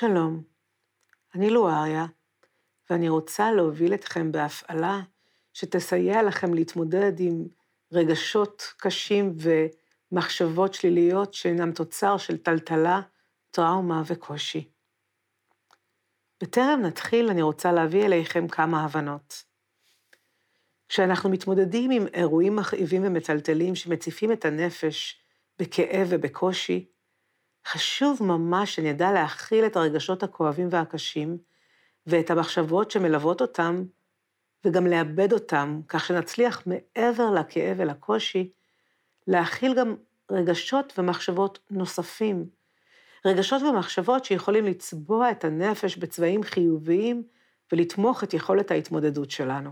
שלום, אני לואריה, ואני רוצה להוביל אתכם בהפעלה שתסייע לכם להתמודד עם רגשות קשים ומחשבות שליליות שאינם תוצר של טלטלה, טראומה וקושי. בטרם נתחיל, אני רוצה להביא אליכם כמה הבנות. כשאנחנו מתמודדים עם אירועים מכאיבים ומטלטלים שמציפים את הנפש בכאב ובקושי, חשוב ממש שנדע להכיל את הרגשות הכואבים והקשים ואת המחשבות שמלוות אותם, וגם לאבד אותם, כך שנצליח מעבר לכאב ולקושי, להכיל גם רגשות ומחשבות נוספים. רגשות ומחשבות שיכולים לצבוע את הנפש בצבעים חיוביים ולתמוך את יכולת ההתמודדות שלנו.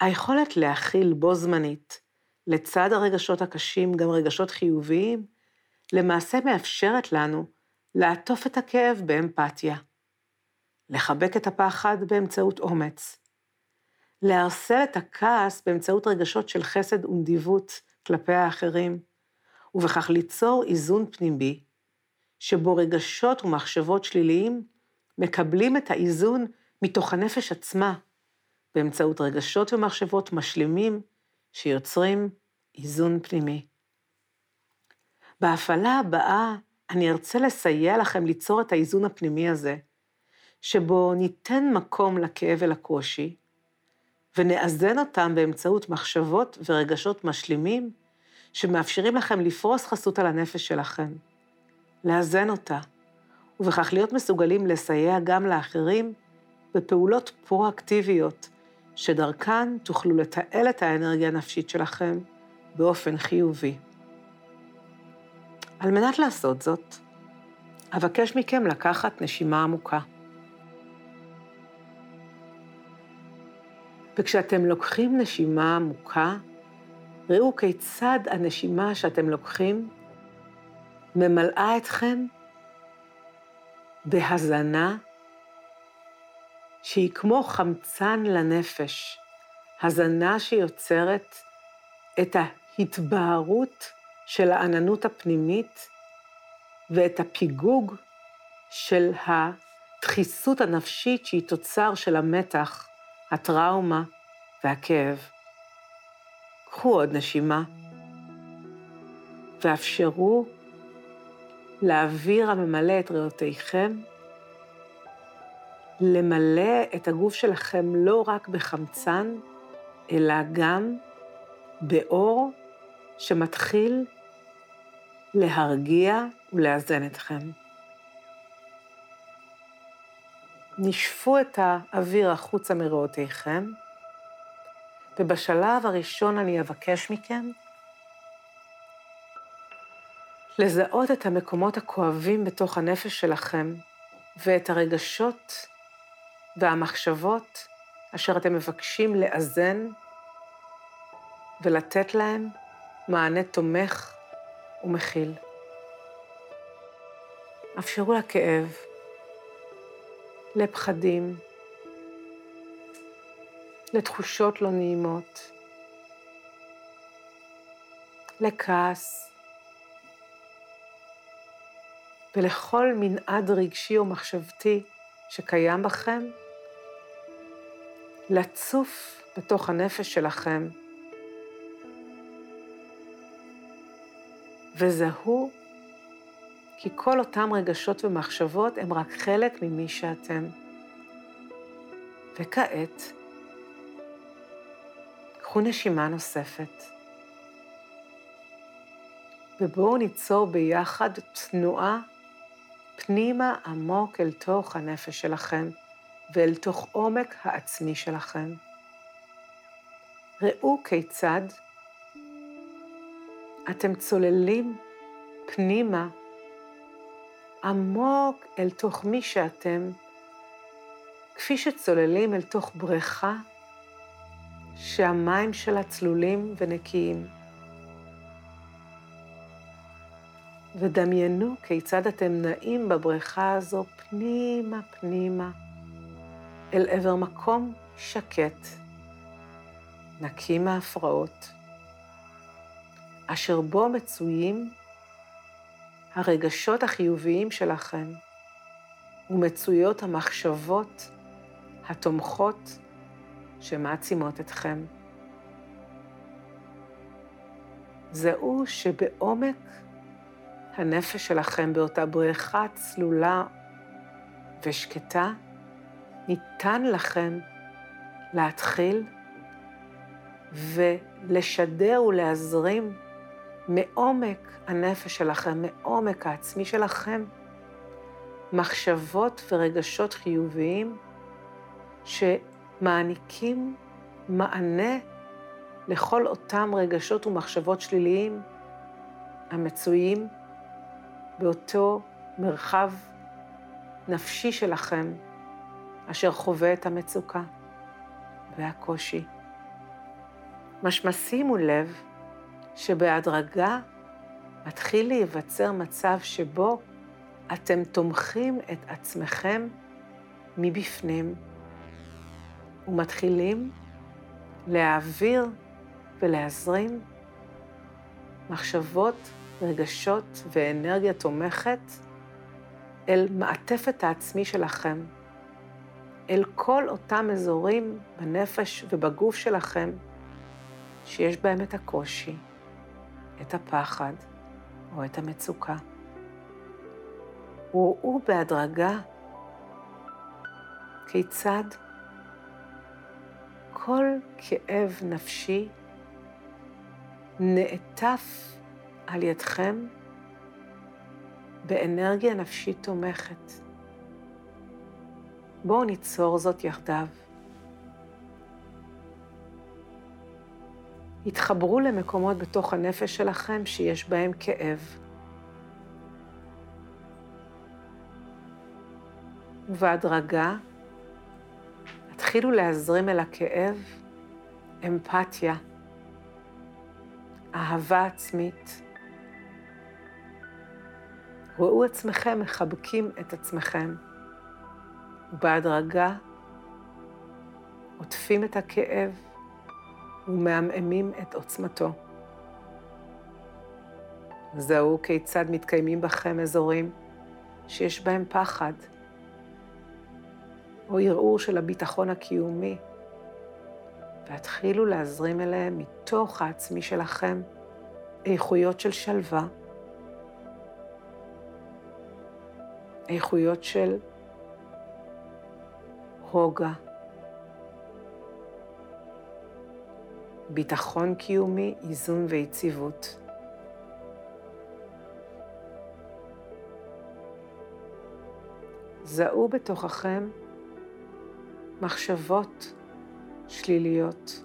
היכולת להכיל בו זמנית, לצד הרגשות הקשים, גם רגשות חיוביים, למעשה מאפשרת לנו לעטוף את הכאב באמפתיה, לחבק את הפחד באמצעות אומץ, לערסל את הכעס באמצעות רגשות של חסד ונדיבות כלפי האחרים, ובכך ליצור איזון פנימי, שבו רגשות ומחשבות שליליים מקבלים את האיזון מתוך הנפש עצמה, באמצעות רגשות ומחשבות משלימים שיוצרים איזון פנימי. בהפעלה הבאה אני ארצה לסייע לכם ליצור את האיזון הפנימי הזה, שבו ניתן מקום לכאב ולקושי, ונאזן אותם באמצעות מחשבות ורגשות משלימים, שמאפשרים לכם לפרוס חסות על הנפש שלכם, לאזן אותה, ובכך להיות מסוגלים לסייע גם לאחרים בפעולות פרואקטיביות, שדרכן תוכלו לתעל את האנרגיה הנפשית שלכם באופן חיובי. על מנת לעשות זאת, אבקש מכם לקחת נשימה עמוקה. וכשאתם לוקחים נשימה עמוקה, ראו כיצד הנשימה שאתם לוקחים ממלאה אתכם בהזנה שהיא כמו חמצן לנפש, הזנה שיוצרת את ההתבהרות של העננות הפנימית ואת הפיגוג של הדחיסות הנפשית שהיא תוצר של המתח, הטראומה והכאב. קחו עוד נשימה ואפשרו לאוויר הממלא את ריאותיכם למלא את הגוף שלכם לא רק בחמצן, אלא גם באור שמתחיל להרגיע ולאזן אתכם. נשפו את האוויר החוצה מריאותיכם, ובשלב הראשון אני אבקש מכם לזהות את המקומות הכואבים בתוך הנפש שלכם ואת הרגשות והמחשבות אשר אתם מבקשים לאזן ולתת להם מענה תומך ומכיל. אפשרו לכאב, לפחדים, לתחושות לא נעימות, לכעס ולכל מנעד רגשי ומחשבתי שקיים בכם, לצוף בתוך הנפש שלכם וזהו כי כל אותם רגשות ומחשבות הם רק חלק ממי שאתם. וכעת, קחו נשימה נוספת, ובואו ניצור ביחד תנועה פנימה עמוק אל תוך הנפש שלכם ואל תוך עומק העצמי שלכם. ראו כיצד אתם צוללים פנימה עמוק אל תוך מי שאתם, כפי שצוללים אל תוך בריכה שהמים שלה צלולים ונקיים. ודמיינו כיצד אתם נעים בבריכה הזו פנימה פנימה אל עבר מקום שקט, נקי מהפרעות. אשר בו מצויים הרגשות החיוביים שלכם, ומצויות המחשבות התומכות שמעצימות אתכם. זהו שבעומק הנפש שלכם, באותה בריכה צלולה ושקטה, ניתן לכם להתחיל ולשדר ולהזרים מעומק הנפש שלכם, מעומק העצמי שלכם, מחשבות ורגשות חיוביים שמעניקים מענה לכל אותם רגשות ומחשבות שליליים המצויים באותו מרחב נפשי שלכם, אשר חווה את המצוקה והקושי. משמע שימו לב שבהדרגה מתחיל להיווצר מצב שבו אתם תומכים את עצמכם מבפנים ומתחילים להעביר ולהזרים מחשבות, רגשות ואנרגיה תומכת אל מעטפת העצמי שלכם, אל כל אותם אזורים בנפש ובגוף שלכם שיש בהם את הקושי, את הפחד או את המצוקה. וראו בהדרגה כיצד כל כאב נפשי נעטף על ידכם באנרגיה נפשית תומכת. בואו ניצור זאת יחדיו. התחברו למקומות בתוך הנפש שלכם שיש בהם כאב. ובהדרגה התחילו להזרים אל הכאב אמפתיה, אהבה עצמית. ראו עצמכם מחבקים את עצמכם, ובהדרגה עוטפים את הכאב ומעמעמים את עוצמתו. זהו כיצד מתקיימים בכם אזורים שיש בהם פחד, או ערעור של הביטחון הקיומי, והתחילו להזרים אליהם מתוך העצמי שלכם איכויות של שלווה, איכויות של רוגע, ביטחון קיומי, איזון ויציבות. זהו בתוככם מחשבות שליליות,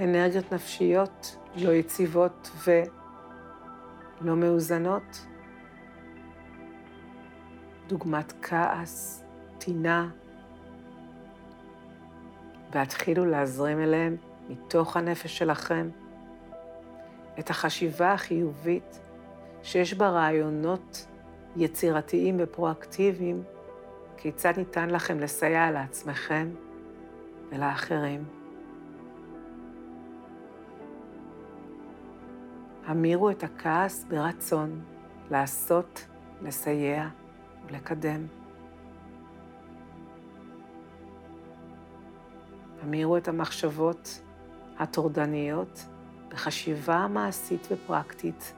אנרגיות נפשיות לא יציבות ולא מאוזנות, דוגמת כעס, טינה, והתחילו להזרים אליהם מתוך הנפש שלכם את החשיבה החיובית שיש בה רעיונות יצירתיים ופרואקטיביים כיצד ניתן לכם לסייע לעצמכם ולאחרים. המירו את הכעס ברצון לעשות, לסייע ולקדם. המירו את המחשבות הטורדניות בחשיבה מעשית ופרקטית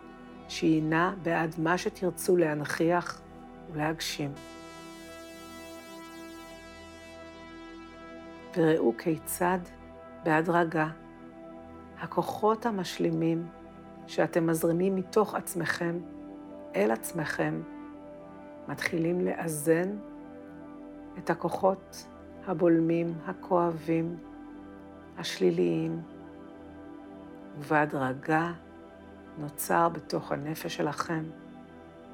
שהינה בעד מה שתרצו להנכיח ולהגשים. וראו כיצד, בהדרגה, הכוחות המשלימים שאתם מזרימים מתוך עצמכם אל עצמכם, מתחילים לאזן את הכוחות הבולמים, הכואבים, השליליים, ובהדרגה נוצר בתוך הנפש שלכם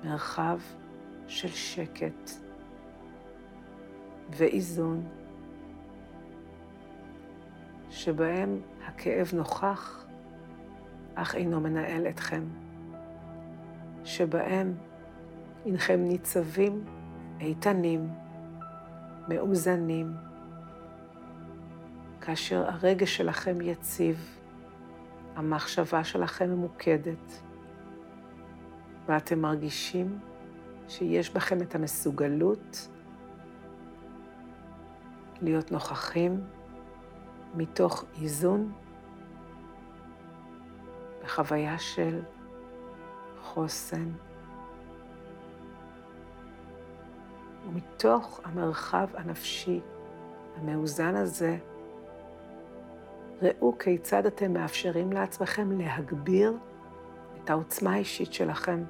מרחב של שקט ואיזון. שבהם הכאב נוכח, אך אינו מנהל אתכם, שבהם הנכם ניצבים איתנים, מאוזנים, כאשר הרגש שלכם יציב, המחשבה שלכם ממוקדת, ואתם מרגישים שיש בכם את המסוגלות להיות נוכחים מתוך איזון בחוויה של חוסן. ומתוך המרחב הנפשי המאוזן הזה, ראו כיצד אתם מאפשרים לעצמכם להגביר את העוצמה האישית שלכם.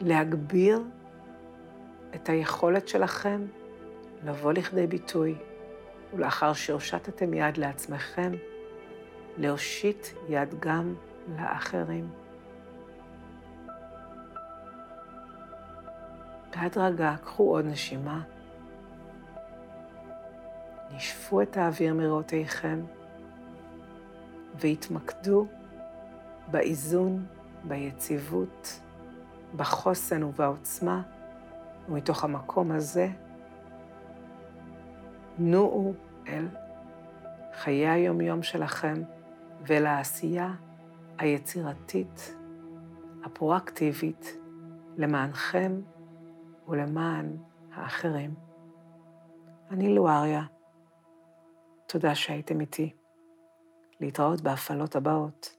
להגביר את היכולת שלכם לבוא לכדי ביטוי, ולאחר שהושטתם יד לעצמכם, להושיט יד גם לאחרים. בהדרגה קחו עוד נשימה. נשפו את האוויר מרואותיכם והתמקדו באיזון, ביציבות, בחוסן ובעוצמה, ומתוך המקום הזה נועו אל חיי היומיום שלכם ואל העשייה היצירתית, הפרואקטיבית, למענכם ולמען האחרים. אני לואריה, תודה שהייתם איתי. להתראות בהפעלות הבאות.